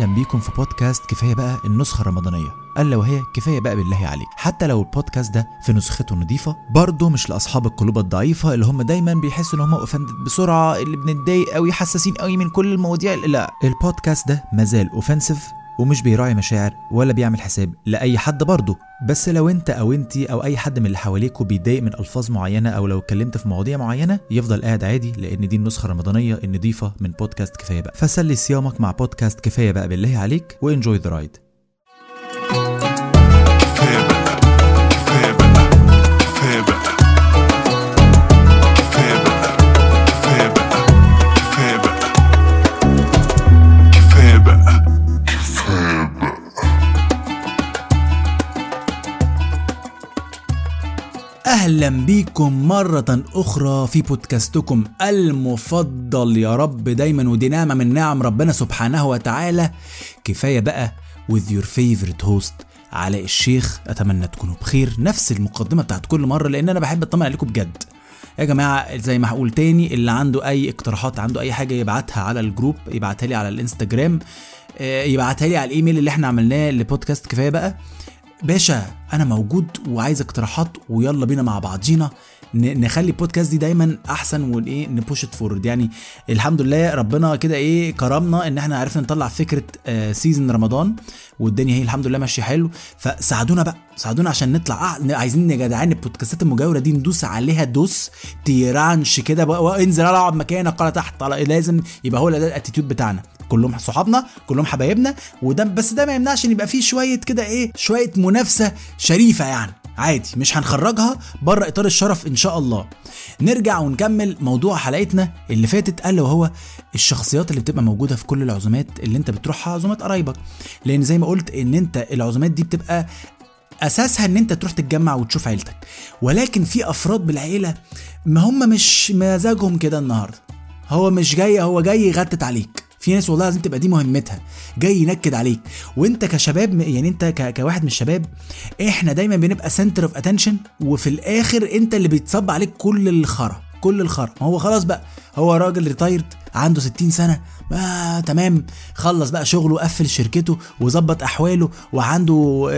أهلا بيكم في بودكاست كفاية بقى النسخة الرمضانية. ألا وهي كفاية بقى بالله عليك. حتى لو البودكاست ده في نسخته نظيفة برضه مش لأصحاب القلوب الضعيفة اللي هم دايما بيحسوا إن هم offended بسرعة اللي بنتضايق قوي حساسين قوي من كل المواضيع. لا البودكاست ده مازال offensive ومش بيراعي مشاعر ولا بيعمل حساب لأي حد برضه. بس لو انت أو انتي أو أي حد من اللي حواليكوا بيتضايق من ألفاظ معينة أو لو اتكلمت في مواضيع معينة يفضل قاعد عادي لأن دي النسخة الرمضانية النظيفه من بودكاست كفاية بقى. فسلي صيامك مع بودكاست كفاية بقى بالله عليك و enjoy the ride. كفاية بقى كفاية بقى كفاية بقى. أهلا بيكم مرة أخرى في بودكاستكم المفضل. يا رب دايما ودي نعمة من نعم ربنا سبحانه وتعالى. كفاية بقى with your favorite host علاء الشيخ. أتمنى تكونوا بخير. نفس المقدمة بتاعت كل مرة لأن أنا بحب أطمن عليكم بجد. يا جماعة زي ما هقول تاني اللي عنده أي اقتراحات عنده أي حاجة يبعتها على الجروب يبعتها لي على الإنستجرام آه، يبعتها لي على الإيميل اللي إحنا عملناه لبودكاست. كفاية بقى. باشا أنا موجود وعايز اقتراحات ويلا بينا مع بعضينا نخلي البودكاست دي دايما أحسن وايه ن push forward يعني الحمد لله ربنا كده إيه كرمنا إن إحنا عرفنا نطلع فكرة آه season رمضان والدنيا هي الحمد لله ماشية حلو. فساعدونا بقى ساعدونا عشان نطلع. آه عايزين يا جدعان البودكاستات المجاورة دي ندوس عليها دوس تيرانش كده بقى وانزل اقعد مكانك قال تحت لازم يبقى هو ده ال attitude بتاعنا. كلهم صحابنا كلهم حبايبنا وده بس ده ما يمنعش إن يبقى فيه شوية كده إيه شوية منافسة شريفة يعني. عادي مش هنخرجها بره إطار الشرف إن شاء الله. نرجع ونكمل موضوع حلقتنا اللي فاتت الا وهو الشخصيات اللي بتبقى موجودة في كل العزومات اللي أنت بتروحها عزومات قرايبك. لأن زي ما قلت إن أنت العزومات دي بتبقى أساسها إن أنت تروح تتجمع وتشوف عيلتك. ولكن في أفراد بالعيلة ما هم مش مزاجهم كده النهارده. هو مش جاي هو جاي يغتت عليك في ناس والله لازم تبقى دي مهمتها جاي ينكد عليك. وانت كشباب يعني انت كواحد من الشباب إحنا دايما بنبقى center of attention وفي الآخر انت اللي بيتصب عليك كل الخرا كل الخرا. ما هو خلاص بقى هو راجل retired عنده 60 سنة آه تمام خلص بقى شغله قفل شركته وظبط أحواله وعنده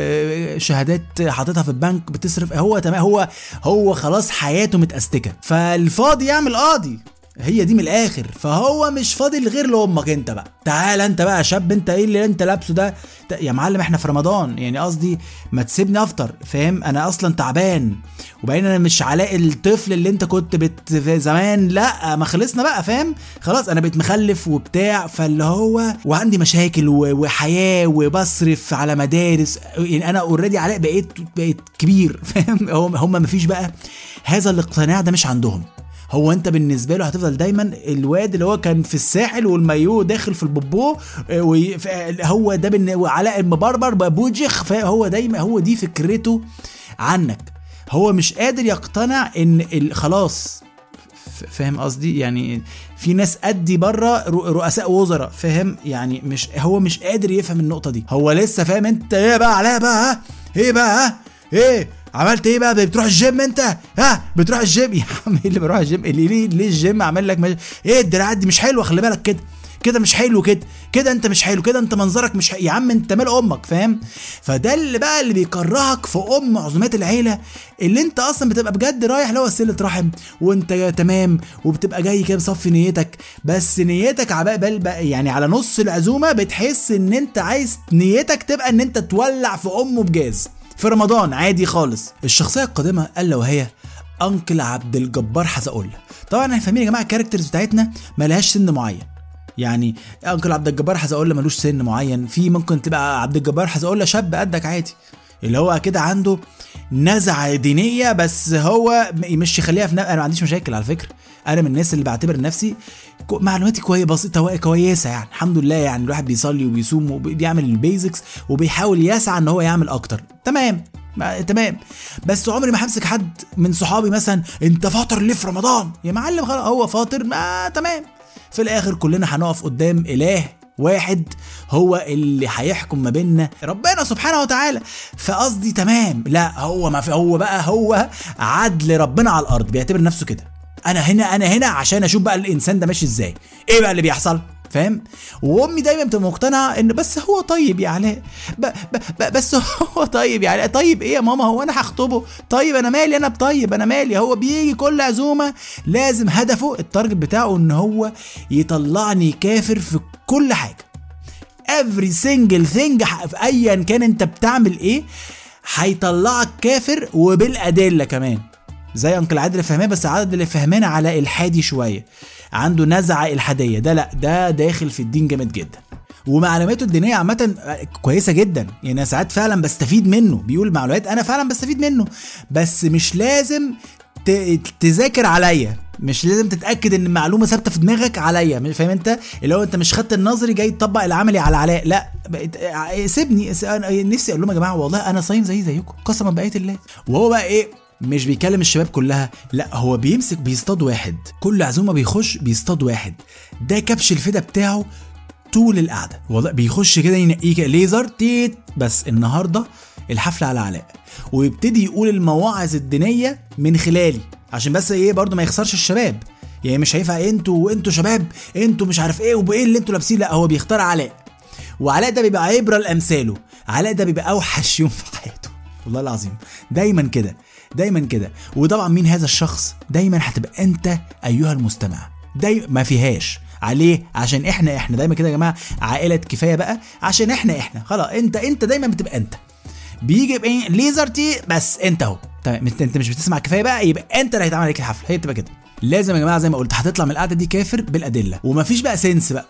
شهادات حاططها في البنك بتصرف هو تمام هو هو خلاص حياته متأستكة. فالفاضي يعمل قاضي. هي دي من الآخر. فهو مش فاضل غير لأمك أنت بقى. تعال أنت بقى يا شاب أنت إيه اللي أنت لابسه ده؟ يا معلم إحنا في رمضان يعني قصدي ما تسيبني أفطر فاهم؟ أنا أصلا تعبان. وبعدين أنا مش علاء الطفل اللي أنت كنت بت زمان. لأ ما خلصنا بقى فاهم؟ خلاص أنا بقيت مخلف وبتاع. فاللي هو وعندي مشاكل وحياة وبصرف على مدارس. يعني أنا اوريدي علاء بقيت بقيت كبير فاهم؟ هم هم مفيش بقى. هذا الاقتناع ده مش عندهم. هو انت بالنسبة له هتفضل دايما الواد اللي هو كان في الساحل والمايو داخل في البوبو ف- هو ده وعلاء المبربر بابوجخ فهو دايما هو دي فكرته عنك. هو مش قادر يقتنع إن خلاص فاهم قصدي؟ يعني في ناس قدي بره رؤساء وزراء فاهم؟ يعني مش هو مش قادر يفهم النقطة دي. هو لسه فاهم؟ انت إيه بقى؟ علاء بقى؟ إيه بقى؟ إيه؟ عملت إيه بقى؟ بتروح الجيم أنت؟ ها؟ بتروح الجيم؟ يا عم إيه اللي بروح الجيم؟ اللي ليه ليه الجيم عامل لك مش... إيه الدراعات دي مش حلوة؟ خلي بالك كده. كده مش حلو كده. كده أنت مش حلو. كده أنت منظرك مش حلو. يا عم أنت مال أمك فاهم؟ فده اللي بقى اللي بيكرهك في أم عزومات العيلة اللي أنت أصلا بتبقى بجد رايح هو صله رحم وأنت تمام وبتبقى جاي كده مصفي نيتك. بس نيتك عباء بقى يعني على نص العزومة بتحس إن أنت عايز نيتك تبقى إن أنت تولع في امه بجاز. في رمضان عادي خالص. الشخصية القادمة ألا وهي uncle عبد الجبار حزقولة طبعا إحنا فاهمين يا جماعة ال characters بتاعتنا ملهاش سن معين. يعني uncle عبد الجبار حزقولة ملوش سن معين. في ممكن تبقى عبد الجبار حزقولة شاب قدك عادي. اللي هو كده عنده نزعة دينية بس هو مش يخليها في. أنا ما عنديش مشاكل على فكرة. أنا من الناس اللي بعتبر نفسي معلوماتي كويسه بسيطة كويسة يعني. الحمد لله يعني الواحد بيصلي وبيصوم وبيعمل ال basics وبيحاول يسعى ان هو يعمل أكتر. تمام. ما تمام. بس عمري ما همسك حد من صحابي مثلا انت فاطر ليه في رمضان؟ يا معلم خلاص هو فاطر ما تمام. في الآخر كلنا هنقف قدام إله واحد هو اللي هيحكم ما بيننا. ربنا سبحانه وتعالى. فقصدي تمام. لا هو ما في هو بقى هو عدل ربنا على الأرض بيعتبر نفسه كده. أنا هنا أنا هنا عشان أشوف بقى الانسان ده ماشي إزاي. إيه بقى اللي بيحصل؟ فاهم؟ وامي دايما بتبقى مقتنعة إن بس هو طيب يا علاء. بس هو طيب يا علاء. طيب إيه يا ماما؟ هو أنا هخطبه؟ طيب أنا مالي؟ أنا بطيب أنا مالي. هو بيجي كل عزومة لازم هدفه التارجت بتاعه إن هو يطلعني كافر في كل حاجة. Every single thing في ايا كان أنت بتعمل إيه هيطلعك كافر وبالأدلة كمان. زي أنكل عادل فهمان بس عادل فهمان على إلحادي شوية. عنده نزعة إلحادية. ده لأ ده داخل في الدين جامد جدا. ومعلوماته الدينية عامة كويسة جدا. يعني أنا ساعات فعلا بستفيد منه. بيقول معلومات أنا فعلا بستفيد منه. بس مش لازم تذاكر عليا. مش لازم تتأكد إن المعلومة ثابتة في دماغك عليا. فاهم أنت؟ اللي هو أنت مش خدت النظري جاي تطبق العملي على علاء. لأ ع- سيبني. نفسي أقول لهم يا جماعة والله أنا صايم زي زيكم قسما بايه الله. وهو بقى إيه؟ مش بيكلم الشباب كلها لا هو بيمسك بيصطاد واحد. كل عزومة بيخش بيصطاد واحد. ده كبش الفدا بتاعه طول القعدة. والله بيخش كده ينقيه كده ليزر تيت. بس النهارده الحفلة على علاء. ويبتدي يقول المواعظ الدينية من خلالي. عشان بس إيه؟ برضه ما يخسرش الشباب. يعني مش هينفع أنتوا أنتوا شباب أنتوا مش عارف إيه وايه اللي أنتوا لابسين. لا هو بيختار علاء. وعلاء ده بيبقى عبرة لأمثاله. علاء ده بيبقى أوحش يوم في حياته. والله العظيم. دايما كده. دايما كده. وطبعا مين هذا الشخص؟ دايما هتبقى أنت أيها المستمع. دايما ما فيهاش. عليه؟ عشان إحنا إحنا دايما كده يا جماعة عائلة كفاية بقى. عشان إحنا إحنا. خلاص أنت أنت دايما بتبقى أنت. بيجي بايه ليزر تي بس أنت أهو. تمام أنت مش بتسمع كفاية بقى يبقى أنت اللي هيتعمل عليك الحفلة. هي بتبقى كده. لازم يا جماعة زي ما قلت هتطلع من القعدة دي كافر بالأدلة. ومفيش بقى سنس بقى.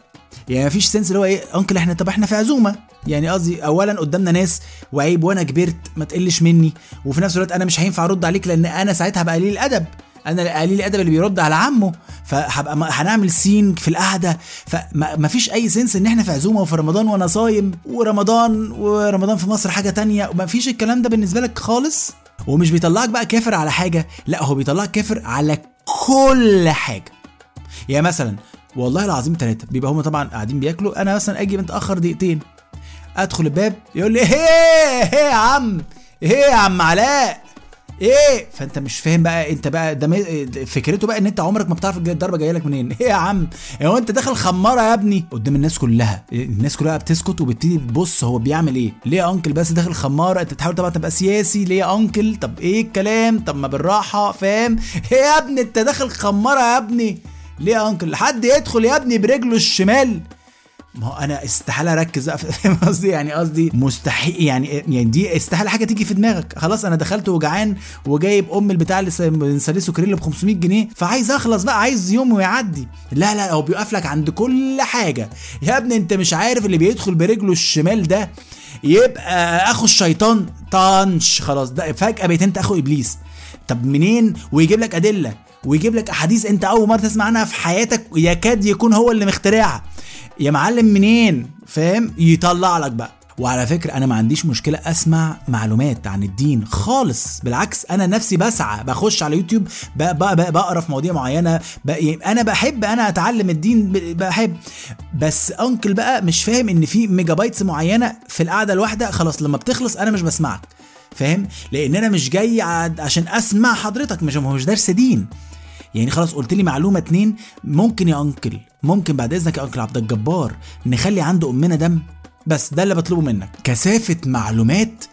يعني مفيش سنس اللي هو إيه انكل إحنا طب إحنا في عزومة. يعني قصدي اولا قدامنا ناس وعيب وأنا كبرت ما تقلش مني. وفي نفس الوقت أنا مش هينفع أرد عليك لأن أنا ساعتها هبقى قليل الأدب. أنا قليل الأدب اللي بيرد على عمه. فهبقى هنعمل سين في القعدة. فما فيش أي سنس إن إحنا في عزومة وفي رمضان وأنا صايم. ورمضان ورمضان في مصر حاجة تانية. وما فيش الكلام ده بالنسبة لك خالص؟ ومش بيطلعك بقى كافر على حاجة. لا هو بيطلعك كافر على كل حاجة. يعني مثلا والله العظيم ثلاثة بيبقى هما طبعا قاعدين بياكلوا أنا مثلا أجي متاخر دقيقتين أدخل الباب يقول لي إيه إيه يا عم إيه يا عم علاء إيه؟ فأنت مش فاهم بقى أنت بقى ده فكرته بقى إن أنت عمرك ما بتعرف الضربة جاية لك منين. إيه يا عم هو أنت داخل خمارة يا ابني؟ قدام الناس كلها الناس كلها بتسكت وبتبتدي تبص هو بيعمل إيه؟ ليه يا انكل بس داخل خمارة؟ أنت بتحاول طبعا تبقى سياسي ليه يا انكل طب إيه الكلام؟ طب ما بالراحة فاهم؟ إيه يا ابني أنت داخل خمارة يا ابني. ليه يا انكل حد يدخل يا ابني برجله الشمال؟ ما هو أنا استحالة أركز فاهم قصدي؟ يعني قصدي مستحيل يعني يعني دي استحالة حاجة تيجي في دماغك. خلاص أنا دخلت وجعان وجايب أم البتاع اللي بنسلسه كريل ب 500 جنيه فعايز أخلص بقى عايز يوم ويعدي. لا لا هو بيقف لك عند كل حاجة. يا ابني أنت مش عارف اللي بيدخل برجله الشمال ده يبقى أخو الشيطان؟ طنش خلاص ده فجأة بقيت أنت أخو إبليس. طب منين؟ ويجيب لك أدلة. ويجيب لك أحاديث أنت أول مرة تسمع عنها في حياتك يكاد يكون هو اللي مخترعها. يا معلم منين؟ فاهم؟ يطلع لك بقى. وعلى فكرة أنا ما عنديش مشكلة أسمع معلومات عن الدين خالص. بالعكس أنا نفسي بسعى بخش على يوتيوب بقرأ في مواضيع معينة أنا بحب أنا أتعلم الدين بحب. بس uncle بقى مش فاهم إن في megabytes معينة في القعدة الواحدة خلاص لما بتخلص أنا مش بسمعك. فاهم؟ لأن أنا مش جاي عشان أسمع حضرتك مش مش درس دين. يعني خلاص قلت لي معلومة اتنين ممكن يا uncle ممكن بعد إذنك يا uncle عبد الجبار نخلي عنده أمنا دم. بس ده اللي بطلبه منك. كثافة معلومات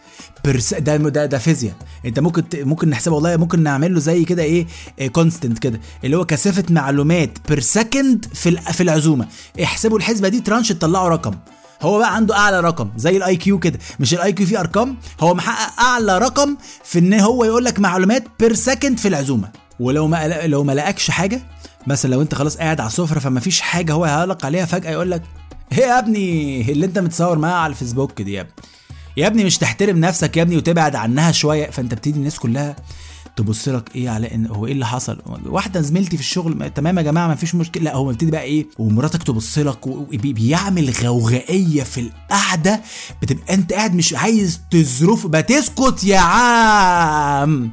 per se ده ده ده فيزياء أنت ممكن ت... ممكن نحسبها والله ممكن نعمل له زي كده إيه constant كده. اللي هو كثافة معلومات per second في ال- في العزومة. احسبوا الحسبة دي ترانش تطلعوا رقم. هو بقى عنده أعلى رقم زي ال IQ كده. مش ال IQ فيه أرقام هو محقق أعلى رقم في إن هو يقول لك معلومات per second في العزومة. ولو ما لو ما لقاكش حاجة مثلا لو أنت خلاص قاعد على السفرة فما فيش حاجة هو هيعلق عليها فجأة يقول لك إيه يا ابني اللي أنت متصور معاها على الفيسبوك دي يا ابني؟ يا ابني مش تحترم نفسك يا ابني وتبعد عنها شوية. فأنت بتدي الناس كلها تبص لك إيه على إن هو إيه اللي حصل؟ واحدة زميلتي في الشغل ما- تمام يا جماعة ما فيش مشكلة. لا هو بيبتدي بقى إيه ومراتك تبص لك وبيعمل غوغائية في القعدة بتبقى أنت قاعد مش عايز تظروف ما تسكت يا عم!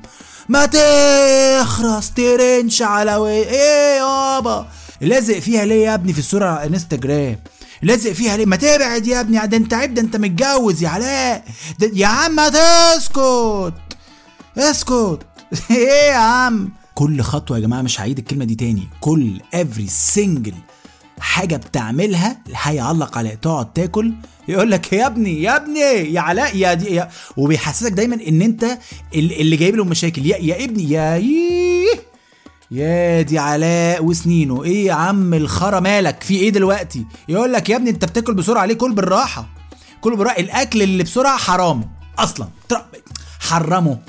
ما تخرس ترنش على وي إيه يابا لازق فيها ليه يا ابني في الصورة على انستجرام لازق فيها ليه؟ ما تبعد يا ابني ده انت عيب ده انت متجوز يا علاء. يا عم ما تسكت. اسكت. إيه يا عم؟ كل خطوة يا جماعة مش هعيد الكلمة دي تاني. كل every single حاجة بتعملها هيعلق عليها تقعد تاكل يقول لك يا ابني يا ابني يا علاء يا دي يا وبيحسسك دايما إن أنت ال- اللي جايب له مشاكل يا, يا ابني يا ييه يا دي علاء وسنينه إيه يا عم الخرا مالك في إيه دلوقتي يقول لك يا ابني انت بتاكل بسرعة ليه كل بالراحه كل بالراحه الاكل اللي بسرعة حرام أصلا حرمه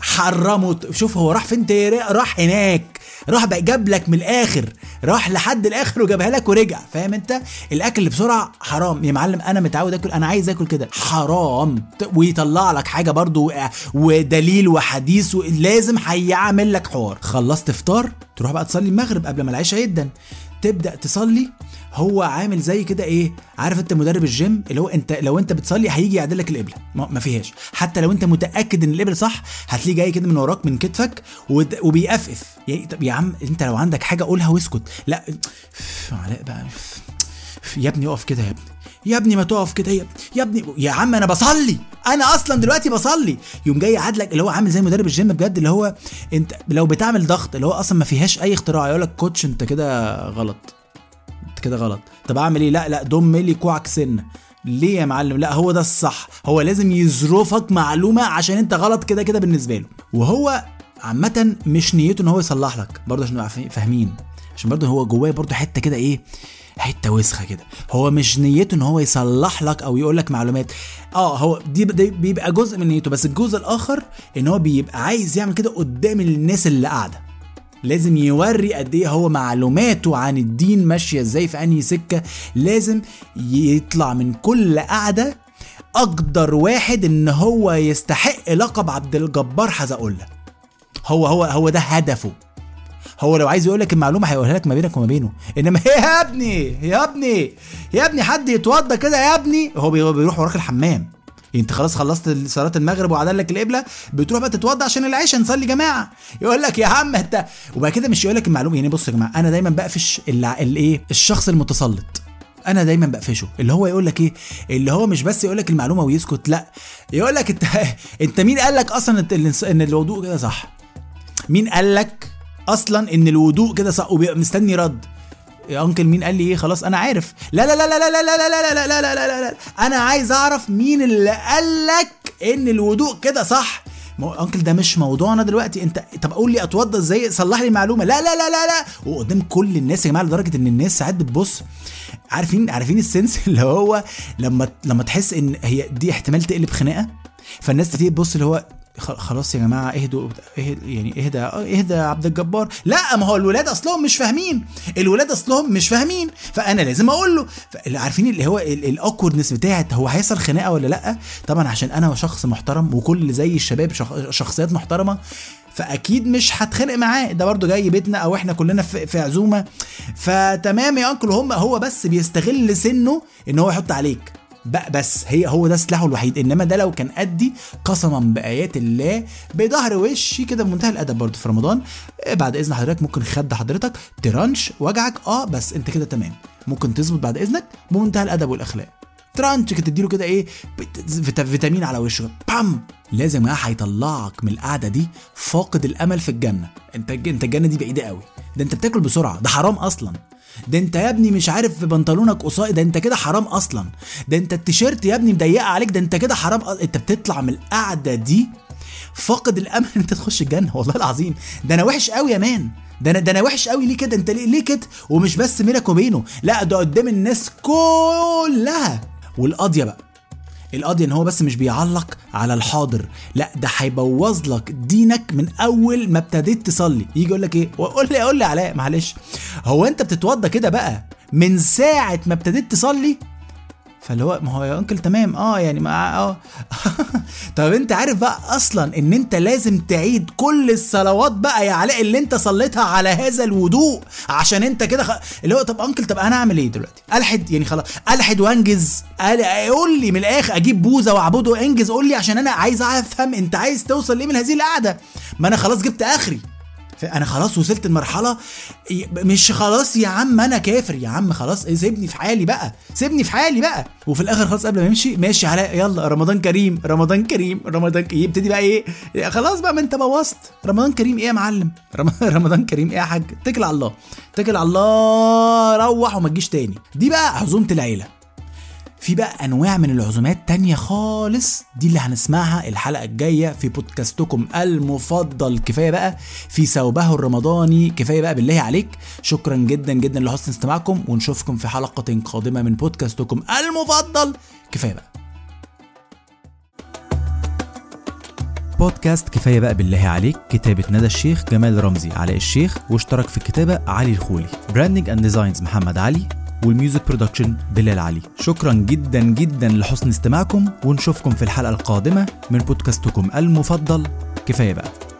حرمه شوف هو راح فين؟ راح هناك راح بقى جاب لك من الآخر راح لحد الآخر وجابها لك ورجع فاهم أنت؟ الأكل اللي بسرعة حرام. يا معلم أنا متعود آكل أنا عايز آكل كده. حرام. ويطلع لك حاجة برضو و- ودليل وحديث لازم هيعمل لك حوار. خلصت فطار تروح بقى تصلي المغرب قبل ما العشاء يدن تبدأ تصلي هو عامل زي كده إيه؟ عارف أنت مدرب الجيم اللي هو أنت لو أنت بتصلي هيجي يعدل لك القبله ما فيهاش. حتى لو أنت متأكد إن القبله صح هتلاقيه جاي كده من وراك من كتفك وبيقفقف. يعني طب يا عم أنت لو عندك حاجة قولها واسكت. لا. علاء بقى. يا ابني اقف كده يا ابني. يا ابني ما تقف كده يا يا ابني يا عم أنا بصلي أنا أصلا دلوقتي بصلي. يوم جاي يعادلك اللي هو عامل زي مدرب الجيم بجد اللي هو انت لو بتعمل ضغط اللي هو أصلا ما فيهاش اي اختراع يقول لك coach انت كده غلط انت كده غلط. طب اعمل إيه؟ لا لا ضم لي كوعك سنة. ليه يا معلم؟ لا هو ده الصح. هو لازم يظرفك معلومة عشان انت غلط كده كده بالنسبة له. وهو عامة مش نيته ان هو يصلح لك برضه عشان نبقى فاهم- فاهمين. عشان برضه هو جواه برضه حتة كده إيه حتة وسخة كده. هو مش نيته إن هو يصلح لك أو يقول لك معلومات. آه هو دي, دي بيبقى جزء من نيته بس الجزء الآخر إن هو بيبقى عايز يعمل كده قدام الناس اللي قاعدة. لازم يوري قد إيه هو معلوماته عن الدين ماشية إزاي في أنهي سكة. لازم يطلع من كل قعده أقدر واحد إن هو يستحق لقب عبد الجبار حزقولة هو هو هو ده هدفه. هو لو عايز يقول لك المعلومة هيقولها لك ما بينك وما بينه. إنما يا ابني يا ابني يا ابني حد يتوضى كده يا ابني هو بي- هو بيروح وراك الحمام. انت خلاص خلصت صلاة المغرب وعدل لك القبلة بتروح بقى تتوضى عشان العشاء نصلي جماعة. يقول لك يا عم انت. وبعد كده مش يقول لك المعلومة يعني بص يا جماعة أنا دايما بقفش الايه الشخص المتسلط. أنا دايما بقفشه. اللي هو يقول لك إيه؟ اللي هو مش بس يقول لك المعلومة ويسكت لأ. يقول لك انت انت مين قال لك أصلا إن الوضوء كده صح؟ مين قال لك أصلا ان الوضوء كده صح وبيبقى مستني رد يا انكل مين قال لي إيه خلاص أنا عارف لا لا لا لا لا لا لا لا لا لا لا لا لا لا أنا عايز اعرف مين اللي قال لك ان الوضوء كده صح ما هو انكل ده مش موضوعنا دلوقتي انت طب قول لي اتوضى إزاي صلح لي معلومه لا لا لا لا لا وقدام كل الناس يا جماعة لدرجه ان الناس ساعات بتبص عارفين عارفين ال sense اللي هو لما لما تحس ان هي دي احتمال تقلب خناقه فالناس تبتدي تبص اللي هو خلاص يا جماعة اهدوا اهد يعني اهدى اهدى يا عبد الجبار. لا ما هو الولاد أصلهم مش فاهمين. الولاد أصلهم مش فاهمين. فأنا لازم أقول له عارفين اللي هو ال awkwardness بتاعت هو هيحصل خناقة ولا لأ؟ طبعا عشان أنا شخص محترم وكل زي الشباب شخ- شخصيات محترمة فأكيد مش هتخانق معاه. ده برضو جاي بيتنا أو إحنا كلنا في, عزومة. فتمام يا أنكل هم هو بس بيستغل سنه إن هو يحط عليك. بس هي هو ده سلاحه الوحيد. إنما ده لو كان قدي قسما بآيات الله بظهر وشي كده بمنتهى الأدب برضه في رمضان. إيه بعد إذن حضرتك ممكن خد حضرتك ترانش وجعك. آه بس أنت كده تمام. ممكن تظبط بعد إذنك بمنتهى الأدب والأخلاق. ترانش كده تديله كده إيه فيتامين على وشه. بام! لازم جماعة هيطلعك من القعدة دي فاقد الأمل في الجنة. أنت أنت الجنة دي بعيدة قوي. ده أنت بتاكل بسرعة. ده حرام أصلا. ده انت يا ابني مش عارف في بنطلونك قصير ده انت كده حرام أصلا. ده انت التيشيرت يا ابني مضيقة عليك ده انت كده حرام أ- انت بتطلع من القعدة دي فاقد الأمل إن انت تخش الجنة. والله العظيم ده أنا وحش قوي يا مان. ده أنا ده أنا وحش قوي ليه كده؟ انت ليه, ليه كده؟ ومش بس بينك وبينه لا ده قدام الناس كلها. والقاضية بقى القاضي ان هو بس مش بيعلق على الحاضر. لا ده هيبوظ لك دينك من اول ما ابتديت تصلي. يجي يقول لك إيه؟ قول لي قول لي علاء معلش. هو انت بتتوضى كده بقى من ساعة ما ابتديت تصلي؟ فاللي هو ما هو يا انكل تمام. آه يعني ما آه طب أنت عارف بقى أصلا إن أنت لازم تعيد كل الصلوات بقى يا علاء اللي أنت صليتها على هذا الوضوء عشان أنت كده خ... اللي هو طب انكل طب أنا أعمل إيه دلوقتي؟ ألحد يعني خلاص ألحد وأنجز. قول لي من الآخر أجيب بوزه وأعبده انجز قول لي عشان أنا عايز أفهم أنت عايز توصل ليه من هذه القعدة. ما أنا خلاص جبت آخري. أنا خلاص وصلت لمرحله مش خلاص يا عم أنا كافر يا عم خلاص إيه، سيبني في حالي بقى سيبني في حالي بقى. وفي الآخر خلاص قبل ما يمشي ماشي علاء يلا رمضان كريم رمضان كريم رمضان كريم يبتدي بقى إيه؟ خلاص بقى ما أنت بوظت. رمضان كريم إيه يا معلم؟ رم- رمضان كريم إيه يا حاج؟ اتكل على الله اتكل على الله روح وما تجيش تاني. دي بقى عزومة العيلة. في بقى أنواع من العزومات تانية خالص دي اللي هنسمعها الحلقة الجاية في بودكاستكم المفضل. كفاية بقى في ثوبه الرمضاني. كفاية بقى بالله عليك. شكرا جدا جدا لحسن استماعكم ونشوفكم في حلقة قادمة من بودكاستكم المفضل. كفاية بقى. بودكاست كفاية بقى بالله عليك كتابة ندى الشيخ جمال رمزي علاء الشيخ واشترك في الكتابة علي الخولي. branding and designs محمد علي. وال music production بلال علي. شكرا جدا جدا لحسن استماعكم ونشوفكم في الحلقة القادمة من بودكاستكم المفضل. كفاية بقى.